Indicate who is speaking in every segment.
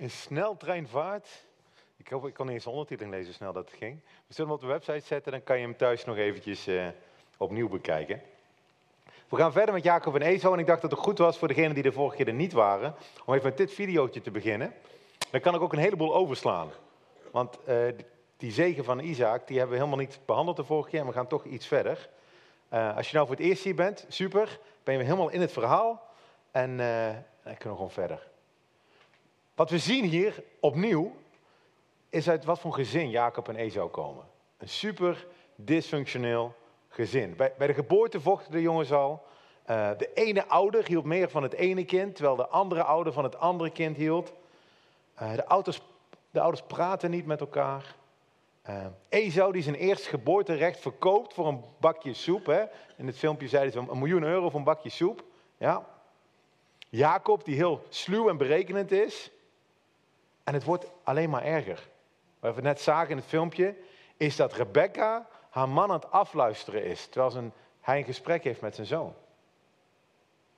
Speaker 1: in sneltreinvaart. Ik hoop, ik kon niet eens de ondertiteling lezen, snel dat het ging. We zullen hem op de website zetten, dan kan je hem thuis nog eventjes eh, opnieuw bekijken. We gaan verder met Jacob en Ezo. En ik dacht dat het goed was voor degenen die de vorige keer er niet waren, om even met dit videootje te beginnen. Dan kan ik ook een heleboel overslaan. Want eh, die zegen van Isaac, die hebben we helemaal niet behandeld de vorige keer. En we gaan toch iets verder. Eh, als je nou voor het eerst hier bent, super. Ben je helemaal in het verhaal. En uh, dan kunnen we gewoon verder. Wat we zien hier opnieuw, is uit wat voor gezin Jacob en Esau komen. Een super dysfunctioneel gezin. Bij, bij de geboorte vochten de jongens al. Uh, de ene ouder hield meer van het ene kind, terwijl de andere ouder van het andere kind hield. Uh, de, ouders, de ouders praten niet met elkaar. Uh, Esau die zijn eerste geboorterecht verkoopt voor een bakje soep. Hè? In het filmpje zeiden ze een miljoen euro voor een bakje soep. Ja. Jacob die heel sluw en berekenend is. En het wordt alleen maar erger. Wat we net zagen in het filmpje, is dat Rebecca haar man aan het afluisteren is, terwijl ze hij een gesprek heeft met zijn zoon.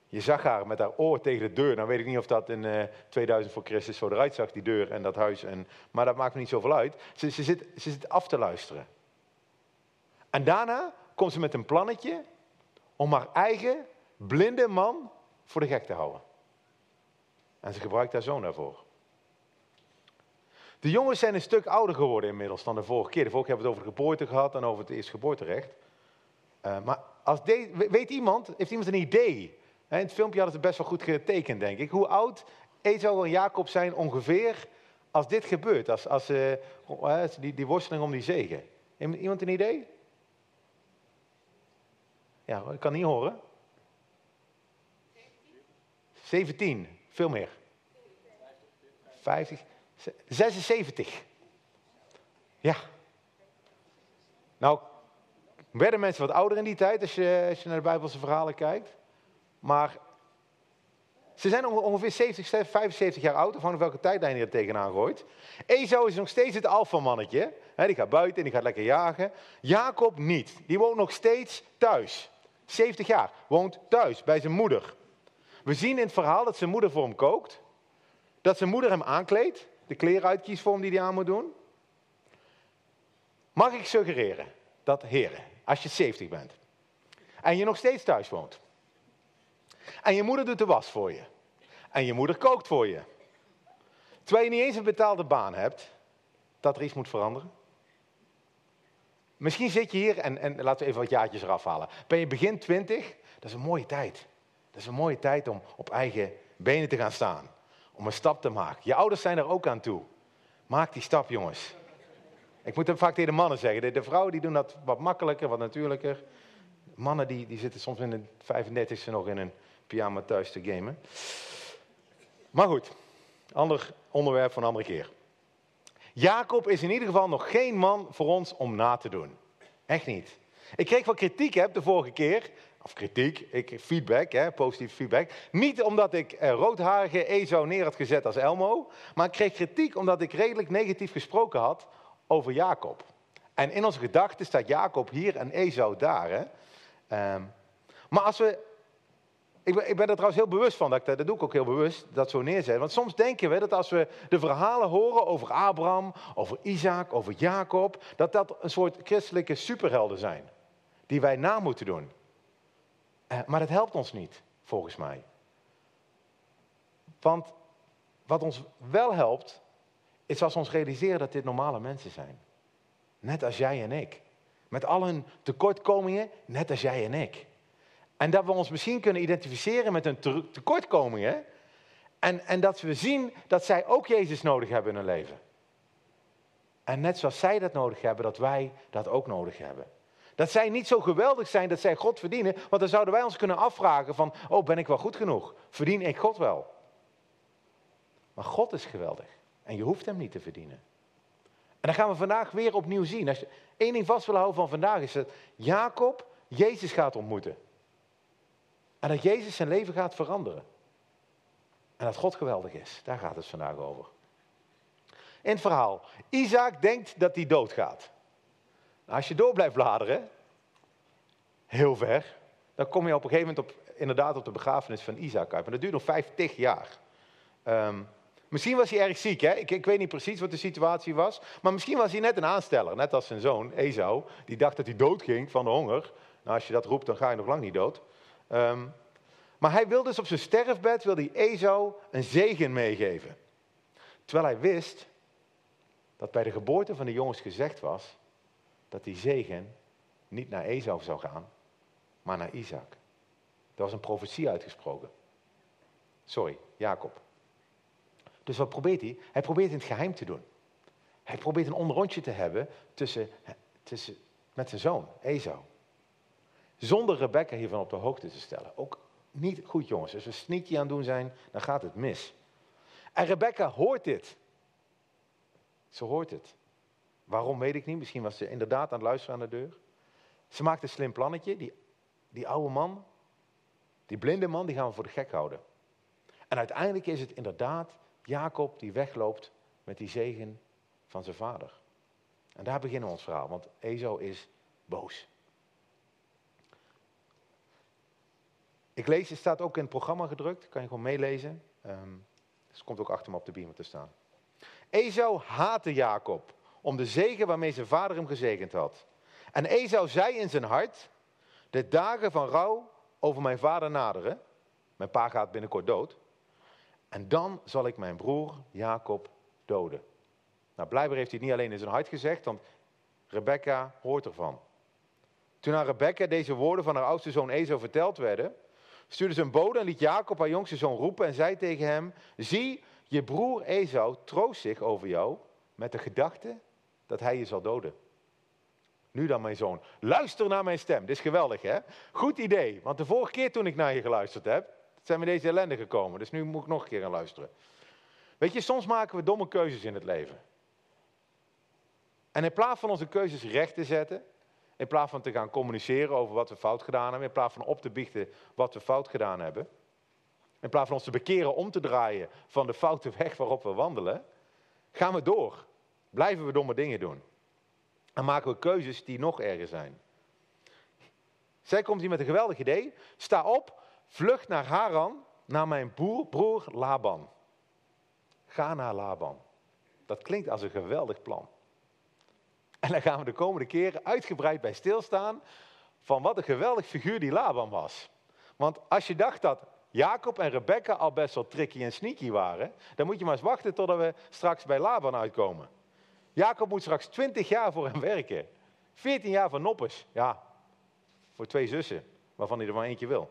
Speaker 1: Je zag haar met haar oor tegen de deur. Nou weet ik niet of dat in uh, 2000 voor Christus zo eruit zag, die deur en dat huis. En, maar dat maakt me niet zoveel uit. Ze, zit, ze zit af te luisteren. En daarna komt ze met een plannetje om haar eigen blinde man voor de gek te houden. En ze gebruikt haar zoon daarvoor. De jongens zijn een stuk ouder geworden inmiddels dan de vorige keer. De vorige keer hebben we het over geboorte gehad en over het eerste geboorterecht. Uh, maar als de, weet iemand, heeft iemand een idee? In het filmpje hadden ze best wel goed getekend, denk ik. Hoe oud Esau en Jacob zijn ongeveer als dit gebeurt? Als, als uh, die, die worsteling om die zegen. Iemand een idee? Ja, ik kan niet horen. 17, veel meer. 50. 76. Ja. Nou, werden mensen wat ouder in die tijd als je, als je naar de Bijbelse verhalen kijkt. Maar ze zijn ongeveer 70, 75 jaar oud, afhankelijk welke tijdlijn je er tegenaan gooit. Ezo is nog steeds het alfamannetje. Die gaat buiten en die gaat lekker jagen. Jacob niet. Die woont nog steeds thuis. 70 jaar. Woont thuis bij zijn moeder. We zien in het verhaal dat zijn moeder voor hem kookt. Dat zijn moeder hem aankleedt de kleren uitkiest voor die hij aan moet doen? Mag ik suggereren dat, heren, als je 70 bent en je nog steeds thuis woont, en je moeder doet de was voor je, en je moeder kookt voor je, terwijl je niet eens een betaalde baan hebt, dat er iets moet veranderen? Misschien zit je hier, en, en laten we even wat jaartjes eraf halen. Ben je begin 20? Dat is een mooie tijd. Dat is een mooie tijd om op eigen benen te gaan staan om een stap te maken. Je ouders zijn er ook aan toe. Maak die stap, jongens. Ik moet het vaak tegen de mannen zeggen. De, vrouwen die doen dat wat makkelijker, wat natuurlijker. Mannen die, die zitten soms in de 35e nog in een pyjama thuis te gamen. Maar goed, ander onderwerp voor een andere keer. Jacob is in ieder geval nog geen man voor ons om na te doen. Echt niet. Ik kreeg wat kritiek heb de vorige keer of kritiek, ik, feedback, hè, positieve feedback. Niet omdat ik uh, roodharige Ezo neer had gezet als Elmo, maar ik kreeg kritiek omdat ik redelijk negatief gesproken had over Jacob. En in onze gedachten staat Jacob hier en Ezo daar. Hè. Um, maar als we ik ben, ik ben, er trouwens heel bewust van, dat, dat doe ik ook heel bewust, dat zo neerzetten. Want soms denken we dat als we de verhalen horen over Abraham, over Isaac, over Jacob, dat dat een soort christelijke superhelden zijn. Die wij na moeten doen. Eh, maar dat helpt ons niet, volgens mij. Want wat ons wel helpt, is als we ons realiseren dat dit normale mensen zijn. Net als jij en ik. Met al hun tekortkomingen, net als jij en ik. En dat we ons misschien kunnen identificeren met hun tekortkomingen. En, en dat we zien dat zij ook Jezus nodig hebben in hun leven. En net zoals zij dat nodig hebben, dat wij dat ook nodig hebben. Dat zij niet zo geweldig zijn dat zij God verdienen, want dan zouden wij ons kunnen afvragen van, oh ben ik wel goed genoeg? Verdien ik God wel? Maar God is geweldig en je hoeft hem niet te verdienen. En dan gaan we vandaag weer opnieuw zien. Als je één ding vast wil houden van vandaag is dat Jacob Jezus gaat ontmoeten. En dat Jezus zijn leven gaat veranderen. En dat God geweldig is. Daar gaat het vandaag over. In het verhaal. Isaac denkt dat hij doodgaat. Als je door blijft bladeren, heel ver, dan kom je op een gegeven moment op, inderdaad op de begrafenis van Isaac uit. Maar dat duurt nog 50 jaar. Um, Misschien was hij erg ziek, hè? Ik, ik weet niet precies wat de situatie was. Maar misschien was hij net een aansteller, net als zijn zoon Esau. Die dacht dat hij doodging van de honger. Nou, als je dat roept, dan ga je nog lang niet dood. Ehm, maar hij wilde dus op zijn sterfbed, wilde hij Esau een zegen meegeven. Terwijl hij wist dat bij de geboorte van de jongens gezegd was dat die zegen niet naar Esau zou gaan, maar naar Isaac. Er was een profetie uitgesproken. Sorry, Jacob. Dus wat probeert hij? Hij probeert in het geheim te doen. Hij probeert een onderrondje te hebben tussen, tussen, met zijn zoon, Esau. Zonder Rebecca hiervan op de hoogte te stellen. Ook niet goed, jongens. Als we sneaky aan het doen zijn, dan gaat het mis. En Rebecca hoort dit. Ze hoort het. Waarom weet ik niet. Misschien was ze inderdaad aan het luisteren aan de deur. Ze maakt een slim plannetje. Die, die oude man, die blinde man, die gaan we voor de gek houden. En uiteindelijk is het inderdaad Jacob die wegloopt met die zegen van zijn vader. En daar beginnen we ons verhaal, want Ezo is boos. Ik lees, het staat ook in het programma gedrukt, kan je gewoon meelezen. Um, dus komt ook achter me op de beamer te staan. Esau haatte Jacob om de zegen waarmee zijn vader hem gezegend had. En Esau zei in zijn hart, de dagen van rouw over mijn vader naderen. Mijn pa gaat binnenkort dood. En dan zal ik mijn broer Jacob doden. Nou, blijkbaar heeft hij het niet alleen in zijn hart gezegd, want Rebecca hoort ervan. Toen aan Rebecca deze woorden van haar oudste zoon Esau verteld werden, stuurde ze een bode en liet Jacob haar jongste zoon roepen en zei tegen hem, zie, je broer Esau troost zich over jou met de gedachte dat hij je zal doden. Nu dan, mijn zoon, luister naar mijn stem. Dit is geweldig, hè? Goed idee, want de vorige keer toen ik naar je geluisterd heb, zijn we deze ellende gekomen. Dus nu moet ik nog een keer gaan luisteren. Weet je, soms maken we domme keuzes in het leven. En in plaats van onze keuzes recht te zetten, in plaats van te gaan communiceren over wat we fout gedaan hebben, in plaats van op te biechten wat we fout gedaan hebben, in plaats van ons te bekeren om te draaien van de foute weg waarop we wandelen, gaan we door. Blijven we domme dingen doen. En maken we keuzes die nog erger zijn. Zij komt hier met een geweldig idee. Sta op, vlucht naar Haran, naar mijn broer, Laban. Ga naar Laban. Dat klinkt als een geweldig plan. En dan gaan we de komende keren uitgebreid bij stilstaan van wat een geweldig figuur die Laban was. Want als je dacht dat Jacob en Rebecca al best wel tricky en sneaky waren, dan moet je maar eens wachten totdat we straks bij Laban uitkomen. Jacob moet straks 20 jaar voor hem werken. 14 jaar van noppes. Ja, voor twee zussen, waarvan hij er maar eentje wil.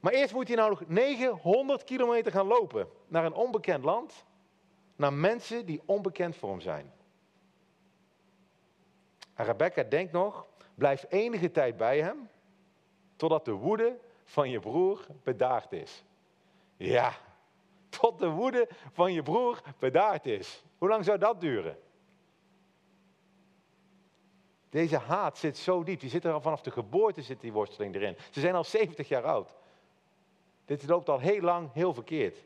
Speaker 1: Maar eerst moet hij nou nog 900 kilometer gaan lopen naar een onbekend land, naar mensen die onbekend voor hem zijn. En Rebecca denkt nog, blijf enige tijd bij hem, totdat de woede van je broer bedaard is. Ja, tot de woede van je broer bedaard is. Hoe lang zou dat duren? Deze haat zit zo diep. Die zit er al vanaf de geboorte zit die worsteling erin. Ze zijn al 70 jaar oud. Dit loopt al heel lang heel verkeerd.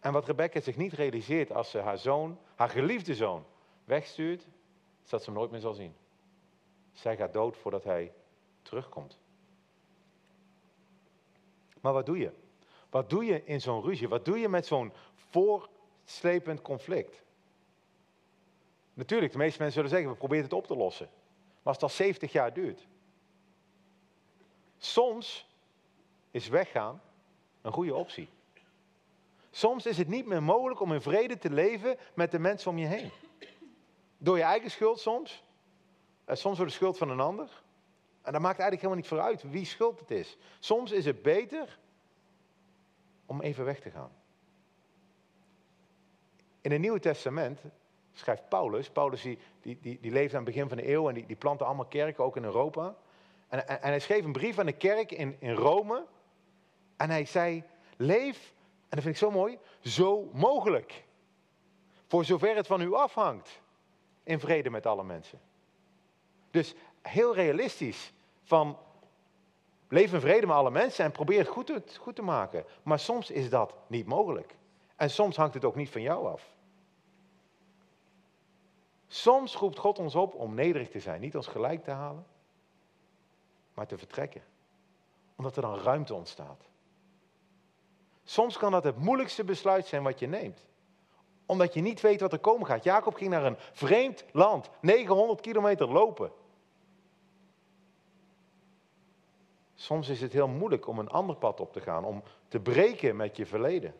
Speaker 1: En wat Rebecca zich niet realiseert als ze haar zoon, haar geliefde zoon, wegstuurt, is dat ze hem nooit meer zal zien. Zij gaat dood voordat hij terugkomt. Maar wat doe je? Wat doe je in zo'n ruzie? Wat doe je met zo'n voorslepend conflict? Natuurlijk, de meeste mensen zullen zeggen, we proberen het op te lossen. Maar als al 70 jaar duurt. Soms is weggaan een goede optie. Soms is het niet meer mogelijk om in vrede te leven met de mensen om je heen. Door je eigen schuld soms. En soms door de schuld van een ander. En dat maakt eigenlijk helemaal niet vooruit wie schuld het is. Soms is het beter om even weg te gaan. In het Nieuwe Testament schrijft Paulus, Paulus die, die, die, leefde aan het begin van de eeuw en die, die plantte allemaal kerken, ook in Europa. En, en, en, hij schreef een brief aan de kerk in, in Rome. En hij zei, leef, en dat vind ik zo mooi, zo mogelijk. Voor zover het van u afhangt. In vrede met alle mensen. Dus heel realistisch. Van leef in vrede met alle mensen en probeer het goed, te, goed te maken. Maar soms is dat niet mogelijk. En soms hangt het ook niet van jou af. Soms roept God ons op om nederig te zijn. Niet ons gelijk te halen, maar te vertrekken. Omdat er dan ruimte ontstaat. Soms kan dat het moeilijkste besluit zijn wat je neemt. Omdat je niet weet wat er komen gaat. Jacob ging naar een vreemd land, 900 kilometer lopen. Soms is het heel moeilijk om een ander pad op te gaan, om te breken met je verleden.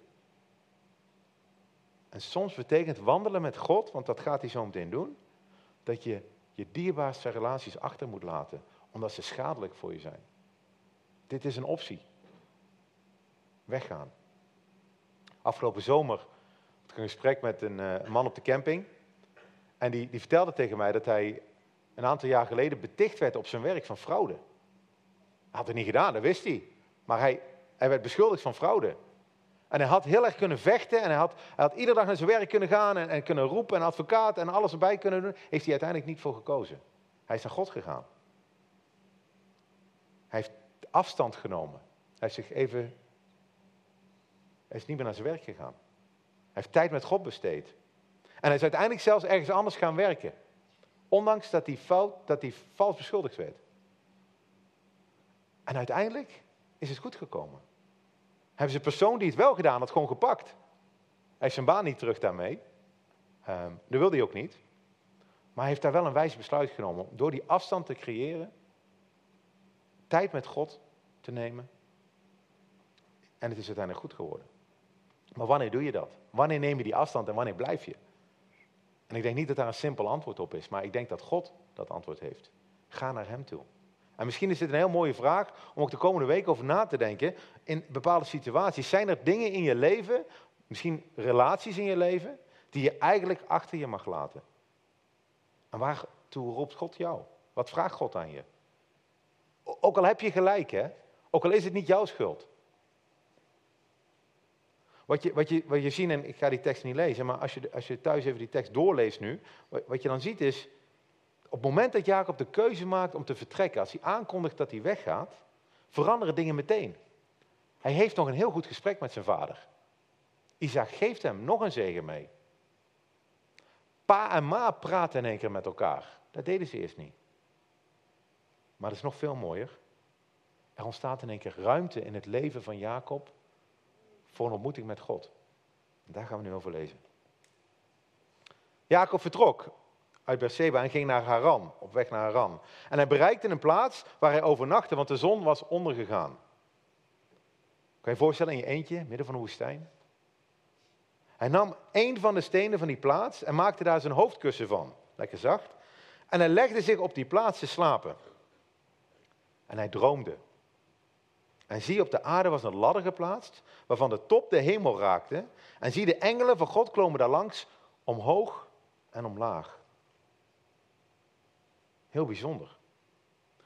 Speaker 1: En soms betekent wandelen met God, want dat gaat hij zo meteen doen, dat je je dierbaarste relaties achter moet laten, omdat ze schadelijk voor je zijn. Dit is een optie. Weggaan. Afgelopen zomer had ik een gesprek met een uh, man op de camping. En die, die vertelde tegen mij dat hij een aantal jaar geleden beticht werd op zijn werk van fraude. Had het niet gedaan, dat wist hij. Maar hij, hij werd beschuldigd van fraude. En hij had heel erg kunnen vechten en hij had, hij had iedere dag naar zijn werk kunnen gaan en, en kunnen roepen en advocaat en alles erbij kunnen doen. Heeft hij uiteindelijk niet voor gekozen. Hij is naar God gegaan. Hij heeft afstand genomen. Hij heeft zich even. Hij is niet meer naar zijn werk gegaan. Hij heeft tijd met God besteed. En hij is uiteindelijk zelfs ergens anders gaan werken. Ondanks dat hij, fout, dat hij vals beschuldigd werd. En uiteindelijk is het goed gekomen. Hebben ze een persoon die het wel gedaan had, gewoon gepakt. Hij heeft zijn baan niet terug daarmee. Um, dat wilde hij ook niet. Maar hij heeft daar wel een wijs besluit genomen. Door die afstand te creëren. Tijd met God te nemen. En het is uiteindelijk goed geworden. Maar wanneer doe je dat? Wanneer neem je die afstand en wanneer blijf je? En ik denk niet dat daar een simpel antwoord op is. Maar ik denk dat God dat antwoord heeft. Ga naar hem toe. En misschien is dit een heel mooie vraag om ook de komende week over na te denken. In bepaalde situaties. Zijn er dingen in je leven, misschien relaties in je leven, die je eigenlijk achter je mag laten? En waartoe roept God jou? Wat vraagt God aan je? Ook al heb je gelijk, hè? Ook al is het niet jouw schuld. Wat je, wat je, wat je ziet, en ik ga die tekst niet lezen, maar als je, als je thuis even die tekst doorleest nu, wat je dan ziet is, op het moment dat Jacob de keuze maakt om te vertrekken, als hij aankondigt dat hij weggaat, veranderen dingen meteen. Hij heeft nog een heel goed gesprek met zijn vader. Isaac geeft hem nog een zegen mee. Pa en ma praten in één keer met elkaar. Dat deden ze eerst niet. Maar dat is nog veel mooier. Er ontstaat in één keer ruimte in het leven van Jacob voor een ontmoeting met God. daar gaan we nu over lezen. Jacob vertrok uit Beersheba en ging naar Haran, op weg naar Haran. En hij bereikte een plaats waar hij overnachtte, want de zon was ondergegaan. Kan je je voorstellen in je eentje, midden van de woestijn? Hij nam een van de stenen van die plaats en maakte daar zijn hoofdkussen van, lekker zacht. En hij legde zich op die plaats te slapen. En hij droomde. En zie, op de aarde was een ladder geplaatst, waarvan de top de hemel raakte. En zie, de engelen van God komen daar langs, omhoog en omlaag. Heel bijzonder.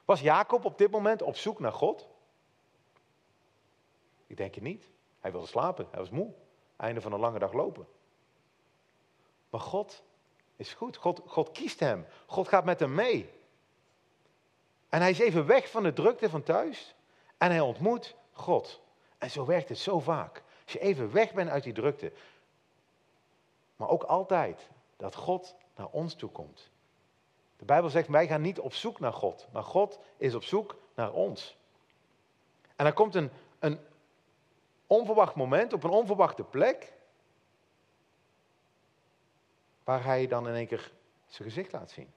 Speaker 1: Was Jacob op dit moment op zoek naar God? Ik denk het niet. Hij wilde slapen, hij was moe. Einde van een lange dag lopen. Maar God is goed. God, God kiest hem. God gaat met hem mee. En hij is even weg van de drukte van thuis. En hij ontmoet God. En zo werkt het zo vaak. Als je even weg bent uit die drukte. Maar ook altijd dat God naar ons toe komt. De Bijbel zegt, wij gaan niet op zoek naar God, maar God is op zoek naar ons. En er komt een, een onverwacht moment op een onverwachte plek, waar hij dan in één keer zijn gezicht laat zien.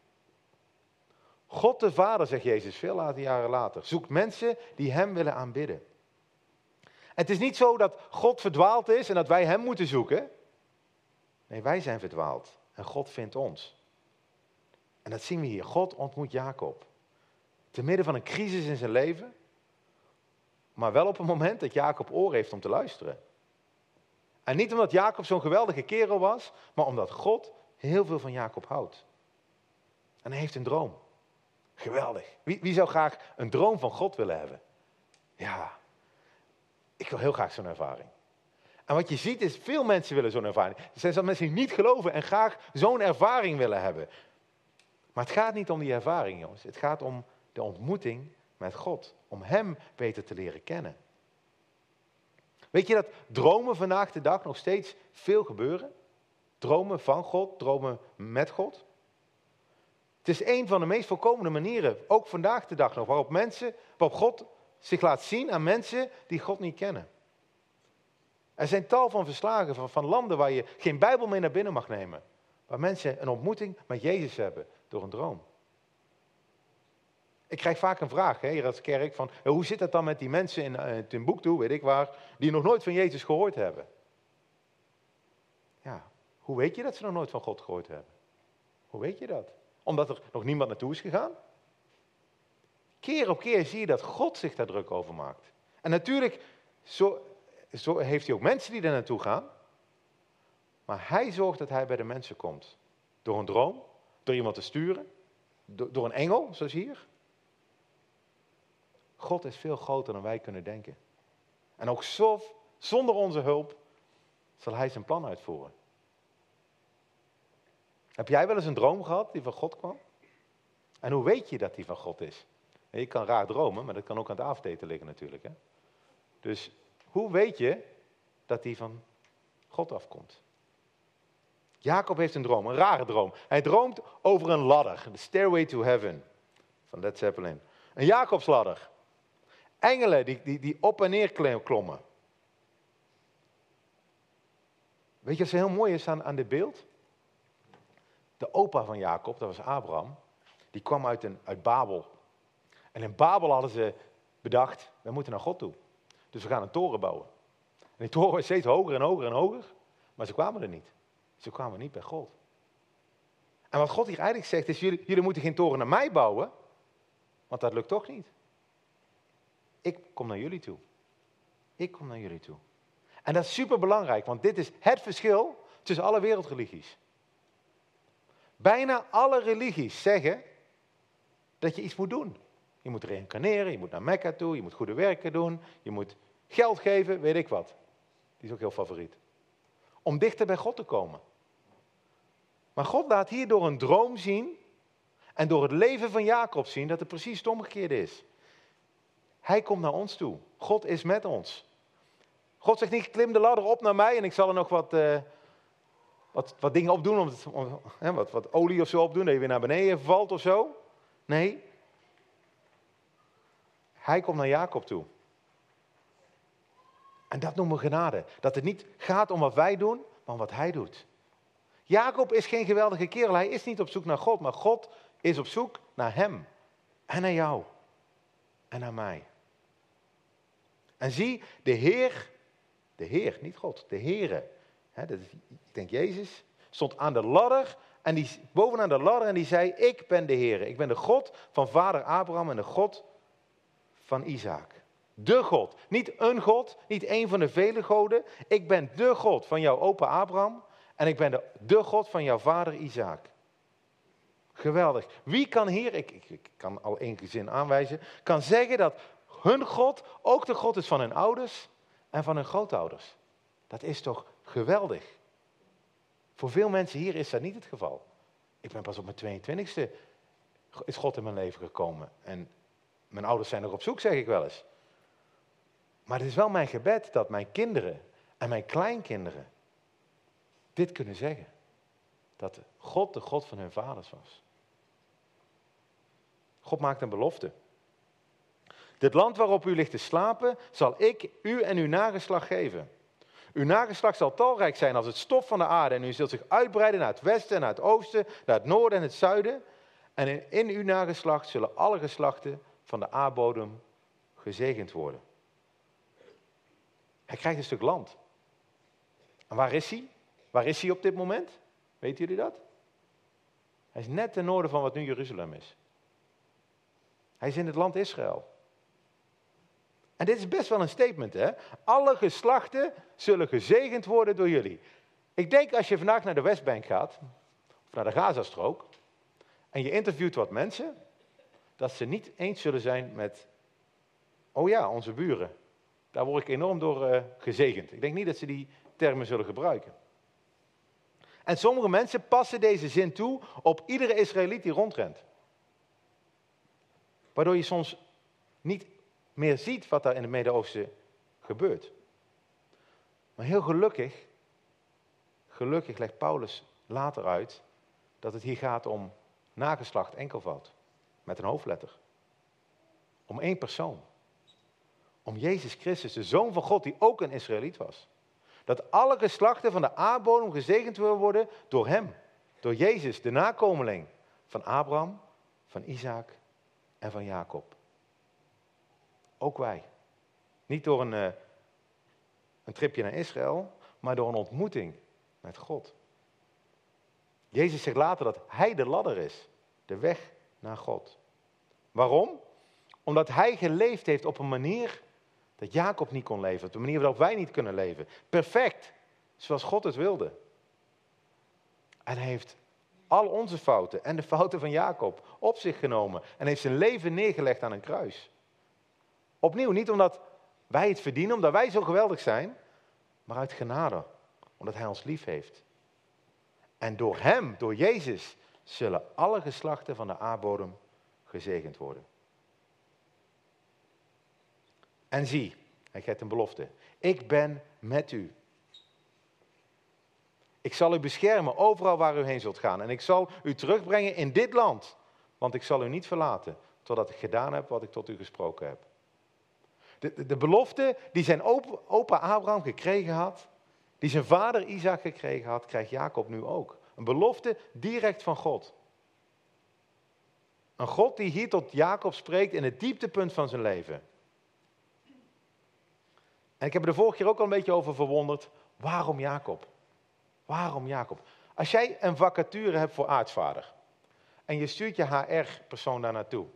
Speaker 1: God de Vader, zegt Jezus veel later, jaren later, zoekt mensen die Hem willen aanbidden. Het is niet zo dat God verdwaald is en dat wij Hem moeten zoeken. Nee, wij zijn verdwaald en God vindt ons. En dat zien we hier. God ontmoet Jacob. Te midden van een crisis in zijn leven. Maar wel op een moment dat Jacob oor heeft om te luisteren. En niet omdat Jacob zo'n geweldige kerel was, maar omdat God heel veel van Jacob houdt. En hij heeft een droom. Geweldig. Wie, wie zou graag een droom van God willen hebben? Ja, ik wil heel graag zo'n ervaring. En wat je ziet is, veel mensen willen zo'n ervaring. Er zijn zelfs mensen die niet geloven en graag zo'n ervaring willen hebben. Maar het gaat niet om die ervaring, jongens. Het gaat om de ontmoeting met God. Om Hem beter te leren kennen. Weet je dat dromen vandaag de dag nog steeds veel gebeuren? Dromen van God, dromen met God. Het is een van de meest voorkomende manieren, ook vandaag de dag nog, waarop mensen, waarop God zich laat zien aan mensen die God niet kennen. Er zijn tal van verslagen van, van landen waar je geen Bijbel mee naar binnen mag nemen. Waar mensen een ontmoeting met Jezus hebben door een droom. Ik krijg vaak een vraag hè, hier als kerk van hoe zit het dan met die mensen in, uh, in Boektoe, weet ik waar, die nog nooit van Jezus gehoord hebben. Ja, hoe weet je dat ze nog nooit van God gehoord hebben? Hoe weet je dat? Omdat er nog niemand naartoe is gegaan? Keer op keer zie je dat God zich daar druk over maakt. En natuurlijk, zo, zo heeft hij ook mensen die daar naartoe gaan. Maar hij zorgt dat hij bij de mensen komt. Door een droom, door iemand te sturen, door, een engel, zoals hier. God is veel groter dan wij kunnen denken. En ook zo, zonder onze hulp zal hij zijn plan uitvoeren. Heb jij wel eens een droom gehad die van God kwam? En hoe weet je dat die van God is? Je kan raar dromen, maar dat kan ook aan het avondeten liggen natuurlijk. Hè? Dus hoe weet je dat die van God afkomt? Jacob heeft een droom, een rare droom. Hij droomt over een ladder, de Stairway to Heaven van Led Zeppelin. Een Jacobsladder. Engelen die, die, die op en neer klommen. Weet je wat heel mooi is aan, aan dit beeld? De opa van Jacob, dat was Abraham, die kwam uit, een, uit Babel. En in Babel hadden ze bedacht, we moeten naar God toe. Dus we gaan een toren bouwen. En die toren werd steeds hoger en hoger en hoger. Maar ze kwamen er niet. Ze kwamen niet bij God. En wat God hier eigenlijk zegt is, jullie, jullie moeten geen toren naar mij bouwen. Want dat lukt toch niet. Ik kom naar jullie toe. Ik kom naar jullie toe. En dat is super belangrijk, want dit is het verschil tussen alle wereldreligies. Bijna alle religies zeggen dat je iets moet doen. Je moet reïncarneren, je moet naar Mekka toe, je moet goede werken doen, je moet geld geven, weet ik wat. Die is ook heel favoriet. Om dichter bij God te komen. Maar God laat hier door een droom zien en door het leven van Jacob zien dat het precies het omgekeerde is. Hij komt naar ons toe. God is met ons. God zegt niet, klim de ladder op naar mij en ik zal er nog wat, uh, wat, wat dingen op doen, om, om wat, wat olie of zo op doen, dat je weer naar beneden valt of zo. Nee, hij komt naar Jacob toe. En dat noemen we genade. Dat het niet gaat om wat wij doen, maar om wat hij doet. Jacob is geen geweldige kerel. Hij is niet op zoek naar God, maar God is op zoek naar hem. En naar jou. En naar mij. En zie, de Heer, de Heer, niet God, de Heere, hè, dat is, ik denk Jezus, stond aan de ladder en die, bovenaan de ladder en die zei, ik ben de Heer. Ik ben de God van vader Abraham en de God van Isaac. De God. Niet een God, niet een van de vele goden. Ik ben de God van jouw opa Abraham en ik ben de, God van jouw vader Isaac. Geweldig. Wie kan hier, ik, ik, ik kan al één zin aanwijzen, kan zeggen dat hun God ook de God is van hun ouders en van hun grootouders. Dat is toch geweldig. Voor veel mensen hier is dat niet het geval. Ik ben pas op mijn 22e is God in mijn leven gekomen. En mijn ouders zijn nog op zoek, zeg ik wel eens. Maar het is wel mijn gebed dat mijn kinderen en mijn kleinkinderen dit kunnen zeggen. Dat God de God van hun vaders was. God maakt een belofte. Dit land waarop u ligt te slapen, zal ik u en uw nageslag geven. Uw nageslag zal talrijk zijn als het stof van de aarde en u zult zich uitbreiden naar het westen en naar het oosten, naar het noorden en het zuiden. En in, in uw nageslacht zullen alle geslachten van de aardbodem gezegend worden. Hij krijgt een stuk land. En waar is hij? Waar is hij op dit moment? Weten jullie dat? Hij is net ten noorden van wat nu Jeruzalem is. Hij is in het land Israël. En dit is best wel een statement, hè? Alle geslachten zullen gezegend worden door jullie. Ik denk als je vandaag naar de Westbank gaat, of naar de Gazastrook, en je interviewt wat mensen, dat ze niet eens zullen zijn met, oh ja, onze buren. Daar word ik enorm door uh, gezegend. Ik denk niet dat ze die termen zullen gebruiken. En sommige mensen passen deze zin toe op iedere Israëliet die rondrent. Waardoor je soms niet meer ziet wat daar in het Midden-Oosten gebeurt. Maar heel gelukkig, gelukkig legt Paulus later uit dat het hier gaat om nageslacht enkelvoud, met een hoofdletter. Om één persoon. Om Jezus Christus, de Zoon van God, die ook een Israëliet was. Dat alle geslachten van de aardbodem gezegend willen worden door hem. Door Jezus, de nakomeling van Abraham, van Isaac en van Jacob. Ook wij. Niet door een, uh, een tripje naar Israël, maar door een ontmoeting met God. Jezus zegt later dat hij de ladder is, de weg naar God. Waarom? Omdat hij geleefd heeft op een manier dat Jacob niet kon leven, op een manier waarop wij niet kunnen leven. Perfect, zoals God het wilde. En hij heeft al onze fouten en de fouten van Jacob op zich genomen en heeft zijn leven neergelegd aan een kruis. Opnieuw, niet omdat wij het verdienen, omdat wij zo geweldig zijn, maar uit genade, omdat hij ons lief heeft. En door hem, door Jezus, zullen alle geslachten van de aardbodem gezegend worden. En zie, hij geeft een belofte. Ik ben met u. Ik zal u beschermen overal waar u heen zult gaan. En ik zal u terugbrengen in dit land. Want ik zal u niet verlaten totdat ik gedaan heb wat ik tot u gesproken heb. De, de, belofte die zijn opa Abraham gekregen had, die zijn vader Isaac gekregen had, krijgt Jacob nu ook. Een belofte direct van God. Een God die hier tot Jacob spreekt in het dieptepunt van zijn leven. En ik heb er de vorige keer ook al een beetje over verwonderd. Waarom Jacob? Waarom Jacob? Als jij een vacature hebt voor aartsvader en je stuurt je HR-persoon daar naartoe,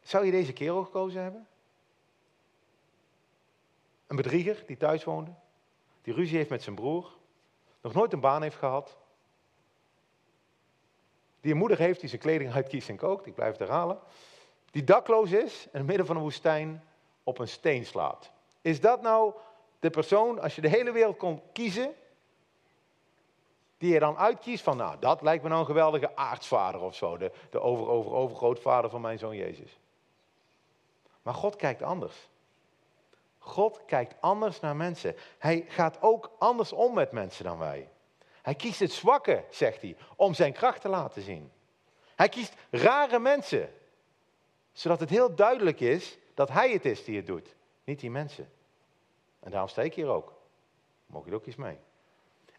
Speaker 1: zou je deze kerel gekozen hebben? Een bedrieger die thuis woonde, die ruzie heeft met zijn broer, nog nooit een baan heeft gehad, die een moeder heeft die zijn kleding uitkiest en kookt, ik blijf het herhalen, die dakloos is in het midden van een woestijn op een steen slaat. Is dat nou de persoon, als je de hele wereld kon kiezen, die je dan uitkiest van, nou, dat lijkt me nou een geweldige aartsvader of zo, de, de over, over, overgrootvader van mijn zoon Jezus. Maar God kijkt anders. God kijkt anders naar mensen. Hij gaat ook anders om met mensen dan wij. Hij kiest het zwakke, zegt hij, om zijn kracht te laten zien. Hij kiest rare mensen, zodat het heel duidelijk is dat hij het is die het doet, niet die mensen. En daarom sta ik hier ook. Mogen je ook eens mee.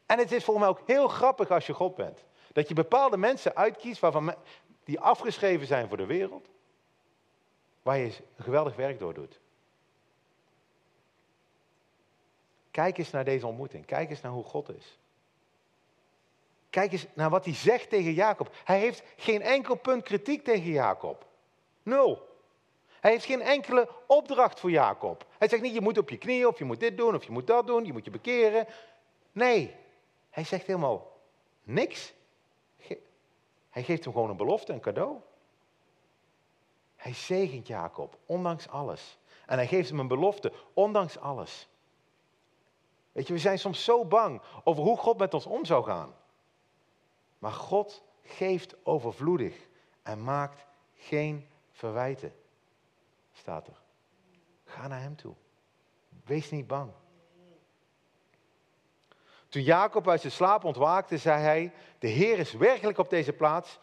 Speaker 1: En het is volgens mij ook heel grappig als je God bent. Dat je bepaalde mensen uitkiest waarvan die afgeschreven zijn voor de wereld. Waar je geweldig werk door doet. Kijk eens naar deze ontmoeting. Kijk eens naar hoe God is. Kijk eens naar wat hij zegt tegen Jacob. Hij heeft geen enkel punt kritiek tegen Jacob. Nul. Hij heeft geen enkele opdracht voor Jacob. Hij zegt niet, je moet op je knieën, of je moet dit doen, of je moet dat doen, je moet je bekeren. Nee, hij zegt helemaal niks. Hij geeft hem gewoon een belofte, een cadeau. Hij zegent Jacob, ondanks alles. En hij geeft hem een belofte, ondanks alles. Weet je, we zijn soms zo bang over hoe God met ons om zou gaan. Maar God geeft overvloedig en maakt geen verwijten staat er. Ga naar hem toe. Wees niet bang. Toen Jacob uit zijn slaap ontwaakte, zei hij: De Heer is werkelijk op deze plaats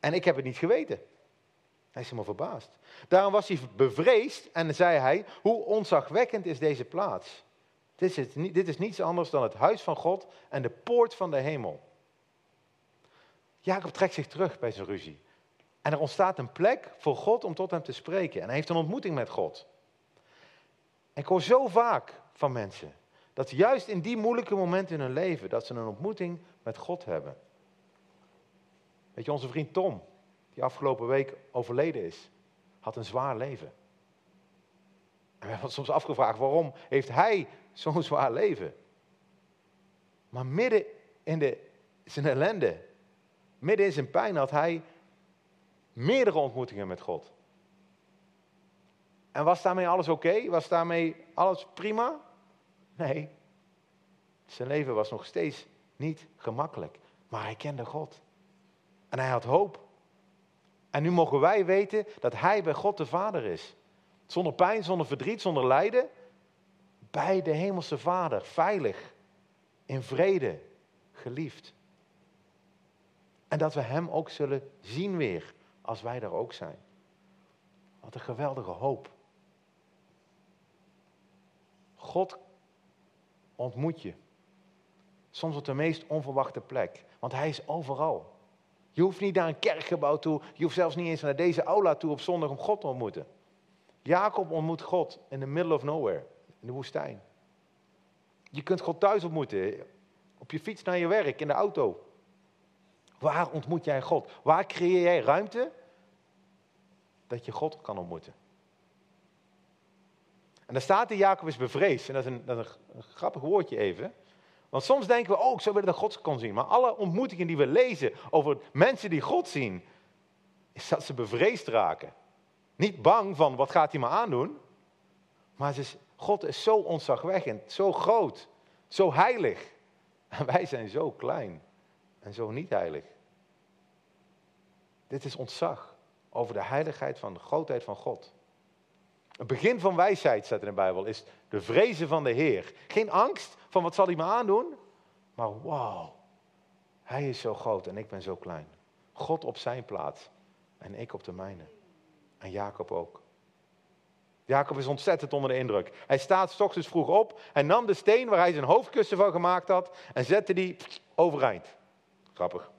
Speaker 1: en ik heb het niet geweten. Hij is helemaal verbaasd. Daarom was hij bevreesd en zei hij: Hoe onzagwekkend is deze plaats? Dit is, dit is niets anders dan het huis van God en de poort van de hemel. Jacob trekt zich terug bij zijn ruzie. En er ontstaat een plek voor God om tot hem te spreken. En hij heeft een ontmoeting met God. En ik hoor zo vaak van mensen dat juist in die moeilijke momenten in hun leven, dat ze een ontmoeting met God hebben. Weet je, onze vriend Tom, die afgelopen week overleden is, had een zwaar leven. En we hebben ons soms afgevraagd, waarom heeft hij zo'n zwaar leven? Maar midden in de, zijn ellende, midden in zijn pijn had hij meerdere ontmoetingen met God. En was daarmee alles oké? Was daarmee alles prima? Nee. Zijn leven was nog steeds niet gemakkelijk. Maar hij kende God. En hij had hoop. En nu mogen wij weten dat hij bij God de Vader is. Zonder pijn, zonder verdriet, zonder lijden. Bij de Hemelse Vader, veilig, in vrede, geliefd. En dat we Hem ook zullen zien weer als wij daar ook zijn. Wat een geweldige hoop. God ontmoet je. Soms op de meest onverwachte plek. Want hij is overal. Je hoeft niet naar een kerkgebouw toe. Je hoeft zelfs niet eens naar deze aula toe op zondag om God te ontmoeten. Jacob ontmoet God in the middle of nowhere. In de woestijn. Je kunt God thuis ontmoeten. Op je fiets naar je werk, in de auto. Waar ontmoet jij God? Waar creëer jij ruimte dat je God kan ontmoeten? En daar staat in Jacob is bevreesd. En dat is, een, dat een, grappig woordje even. Want soms denken we, oh, ik zou willen dat God kon zien. Maar alle ontmoetingen die we lezen over mensen die God zien, is dat ze bevreesd raken. Niet bang van, wat gaat hij me aandoen? Maar is, God is zo ontzagwekkend, zo groot, zo heilig. En wij zijn zo klein en zo niet heilig. Dit is ontzag over de heiligheid van de grootheid van God. Het begin van wijsheid, staat in de Bijbel, is de vrezen van de Heer. Geen angst van wat zal hij me aandoen, maar wauw, hij is zo groot en ik ben zo klein. God op zijn plaats en ik op de mijne. En Jacob ook. Jacob is ontzettend onder de indruk. Hij staat ochtends vroeg op en nam de steen waar hij zijn hoofdkussen van gemaakt had en zette die overeind. Grappig.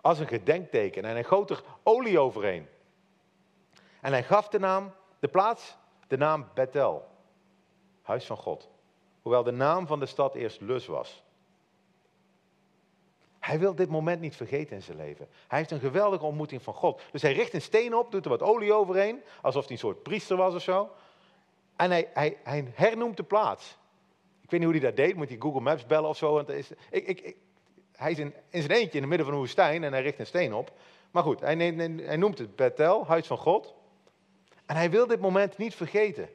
Speaker 1: Als een gedenkteken en hij goot er olie overheen. En hij gaf de naam, de plaats, de naam Bethel. Huis van God. Hoewel de naam van de stad eerst Lus was. Hij wil dit moment niet vergeten in zijn leven. Hij heeft een geweldige ontmoeting van God. Dus hij richt een steen op, doet er wat olie overheen, alsof hij een soort priester was of zo. En hij, hij, hij hernoemt de plaats. Ik weet niet hoe hij dat deed, moet hij Google Maps bellen of zo. Want is, ik, ik, hij is in, zijn eentje in het midden van een woestijn en hij richt een steen op. Maar goed, hij, neemt, hij noemt het Bethel, huis van God. En hij wil dit moment niet vergeten.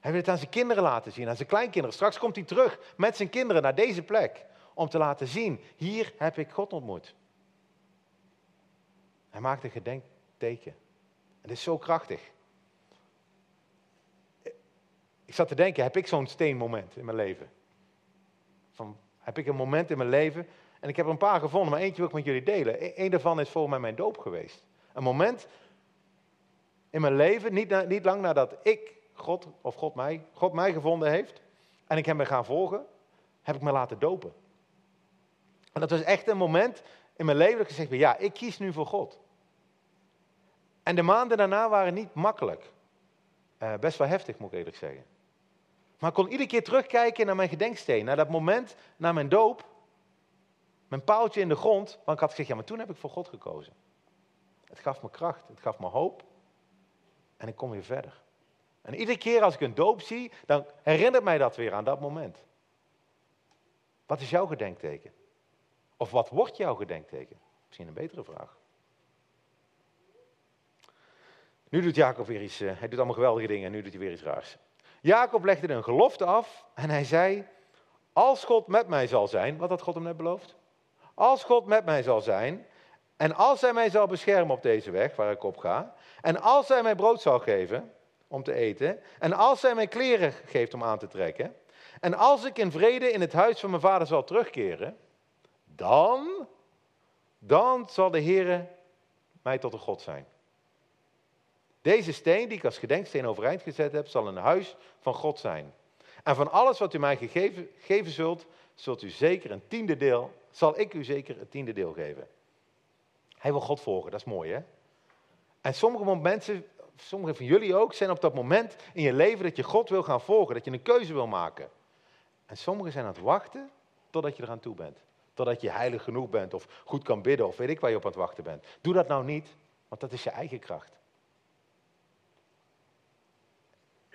Speaker 1: Hij wil het aan zijn kinderen laten zien, aan zijn kleinkinderen. Straks komt hij terug met zijn kinderen naar deze plek. Om te laten zien, hier heb ik God ontmoet. Hij maakt een gedenkteken. Het is zo krachtig. Ik zat te denken, heb ik zo'n steenmoment in mijn leven? Van, heb ik een moment in mijn leven, en ik heb er een paar gevonden, maar eentje wil ik met jullie delen. Eén daarvan is voor mij mijn doop geweest. Een moment in mijn leven, niet, niet lang nadat ik God, of God mij, God mij gevonden heeft, en ik hem ben gaan volgen, heb ik me laten dopen. En dat was echt een moment in mijn leven dat ik gezegd ja, ik kies nu voor God. En de maanden daarna waren niet makkelijk. Uh, best wel heftig, moet ik eerlijk zeggen. Maar ik kon iedere keer terugkijken naar mijn gedenksteen, naar dat moment, naar mijn doop. Mijn paaltje in de grond, want ik had gezegd, ja, maar toen heb ik voor God gekozen. Het gaf me kracht, het gaf me hoop. En ik kom weer verder. En iedere keer als ik een doop zie, dan herinnert mij dat weer aan dat moment. Wat is jouw gedenkteken? Of wat wordt jouw gedenkteken? Misschien een betere vraag. Nu doet Jacob weer iets, uh, hij doet allemaal geweldige dingen en nu doet hij weer iets raars. Jacob legde een gelofte af en hij zei, als God met mij zal zijn, wat had God hem net beloofd? Als God met mij zal zijn en als hij mij zal beschermen op deze weg waar ik op ga en als hij mij brood zal geven om te eten en als hij mij kleren geeft om aan te trekken en als ik in vrede in het huis van mijn vader zal terugkeren, dan, dan zal de Heer mij tot een God zijn. Deze steen die ik als gedenksteen overeind gezet heb, zal een huis van God zijn. En van alles wat u mij gegeven, geven zult, zult u zeker een tiende deel, zal ik u zeker een tiende deel geven. Hij wil God volgen, dat is mooi hè. En sommige mensen, sommige van jullie ook, zijn op dat moment in je leven dat je God wil gaan volgen, dat je een keuze wil maken. En sommigen zijn aan het wachten totdat je eraan toe bent. Totdat je heilig genoeg bent of goed kan bidden of weet ik waar je op aan het wachten bent. Doe dat nou niet, want dat is je eigen kracht.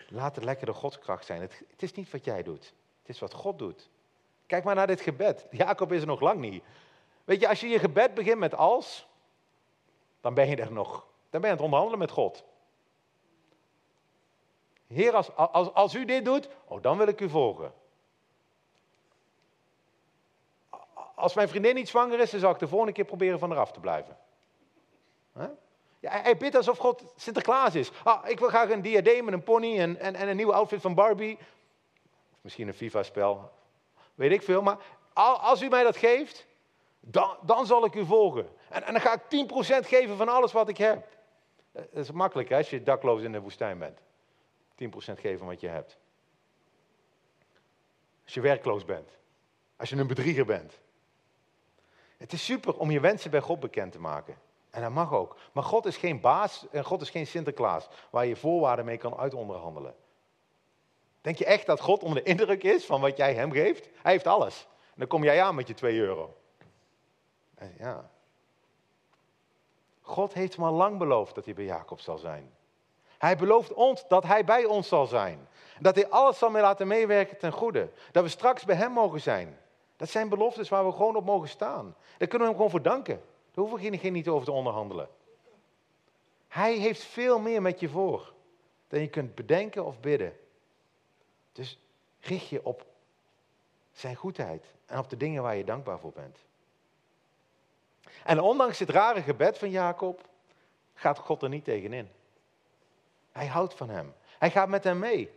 Speaker 1: Laat het lekker de godskracht zijn. Het, het, is niet wat jij doet. Het is wat God doet. Kijk maar naar dit gebed. Jacob is er nog lang niet. Weet je, als je je gebed begint met als, dan ben je er nog. Dan ben je aan het onderhandelen met God. Heer, als, als, als u dit doet, oh, dan wil ik u volgen. Als mijn vriendin niet zwanger is, dan zal ik de volgende keer proberen van eraf te blijven. Ja, hij bidt alsof God Sinterklaas is. Ah, ik wil graag een diadeem en een pony en, en, en een nieuwe outfit van Barbie. Misschien een FIFA-spel. Weet ik veel. Maar als u mij dat geeft, dan, dan zal ik u volgen. En, en dan ga ik 10% geven van alles wat ik heb. Dat is makkelijk hè, als je dakloos in de woestijn bent. 10% geven wat je hebt. Als je werkloos bent. Als je een bedrieger bent. Het is super om je wensen bij God bekend te maken. En dat mag ook. Maar God is geen baas en God is geen Sinterklaas waar je voorwaarden mee kan uitonderhandelen. Denk je echt dat God onder de indruk is van wat jij hem geeft? Hij heeft alles. En dan kom jij aan met je 2 euro. Ja. God heeft maar lang beloofd dat hij bij Jacob zal zijn. Hij belooft ons dat hij bij ons zal zijn. Dat hij alles zal mee laten meewerken ten goede. Dat we straks bij hem mogen zijn. Dat zijn beloftes waar we gewoon op mogen staan. Daar kunnen we hem gewoon voor danken. Daar hoeven we geen niet over te onderhandelen. Hij heeft veel meer met je voor dan je kunt bedenken of bidden. Dus richt je op zijn goedheid en op de dingen waar je dankbaar voor bent. En ondanks het rare gebed van Jacob gaat God er niet tegenin. Hij houdt van hem. Hij gaat met hem mee.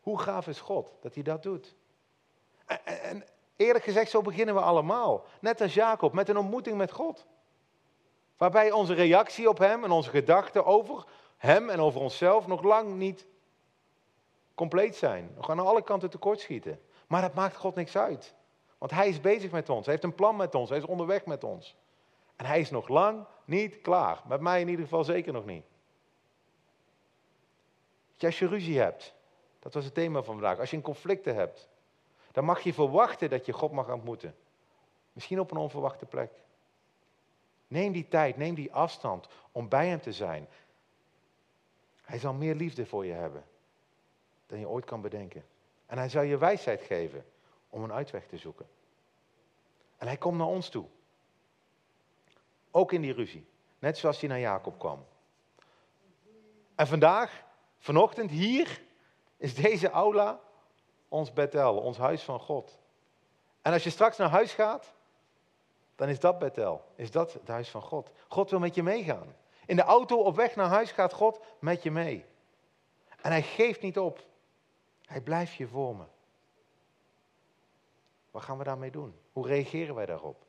Speaker 1: Hoe gaaf is God dat hij dat doet? En, en eerlijk gezegd, zo beginnen we allemaal. Net als Jacob, met een ontmoeting met God. Waarbij onze reactie op hem en onze gedachten over hem en over onszelf nog lang niet compleet zijn. Nog aan alle kanten tekortschieten. Maar dat maakt God niks uit. Want hij is bezig met ons. Hij heeft een plan met ons. Hij is onderweg met ons. En hij is nog lang niet klaar. Met mij in ieder geval zeker nog niet. Als je ruzie hebt, dat was het thema van vandaag. Als je een conflicten hebt, dan mag je verwachten dat je God mag ontmoeten. Misschien op een onverwachte plek. Neem die tijd, neem die afstand om bij hem te zijn. Hij zal meer liefde voor je hebben dan je ooit kan bedenken. En hij zal je wijsheid geven om een uitweg te zoeken. En hij komt naar ons toe. Ook in die ruzie. Net zoals hij naar Jacob kwam. En vandaag, vanochtend, hier, is deze aula ons Bethel, ons huis van God. En als je straks naar huis gaat, dan is dat Bethel. Is dat het huis van God. God wil met je meegaan. In de auto op weg naar huis gaat God met je mee. En hij geeft niet op. Hij blijft je vormen. Wat gaan we daarmee doen? Hoe reageren wij daarop?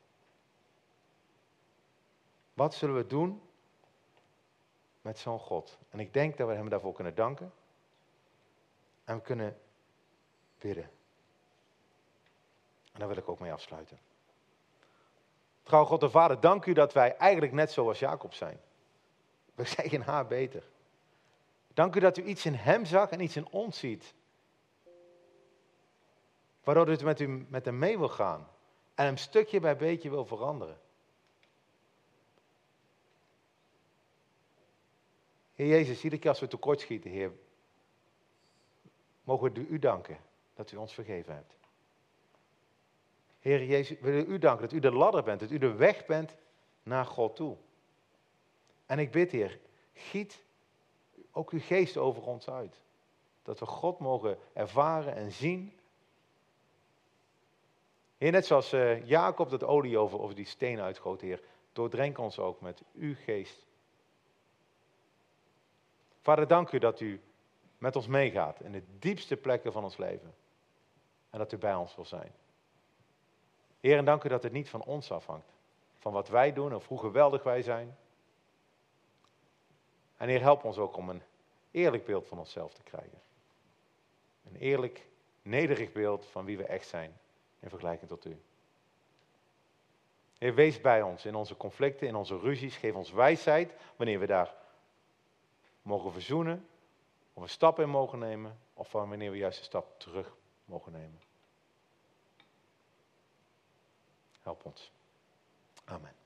Speaker 1: Wat zullen we doen met zo'n God? En ik denk dat we hem daarvoor kunnen danken. En we kunnen bidden. En daar wil ik ook mee afsluiten. Trouw God de Vader, dank u dat wij eigenlijk net zoals Jacob zijn. We zijn geen haar beter. Dank u dat u iets in hem zag en iets in ons ziet. Waardoor u met, u, met hem mee wil gaan. En hem stukje bij beetje wil veranderen. Heer Jezus, iedere keer als we tekortschieten, Heer, mogen we u danken dat u ons vergeven hebt. Heer Jezus, we willen u danken dat u de ladder bent, dat u de weg bent naar God toe. En ik bid, Heer, giet ook uw geest over ons uit. Dat we God mogen ervaren en zien Heer, net zoals uh, Jacob dat olie over, over die steen uitgoot, Heer, doordrenk ons ook met uw geest. Vader, dank u dat u met ons meegaat in de diepste plekken van ons leven. En dat u bij ons wil zijn. Heer, en dank u dat het niet van ons afhangt. Van wat wij doen of hoe geweldig wij zijn. En Heer, help ons ook om een eerlijk beeld van onszelf te krijgen. Een eerlijk, nederig beeld van wie we echt zijn in vergelijking tot u. Heer, wees bij ons in onze conflicten, in onze ruzies. Geef ons wijsheid wanneer we daar mogen verzoenen, of een stap in mogen nemen, of wanneer we juist een stap terug mogen nemen. Help ons. Amen.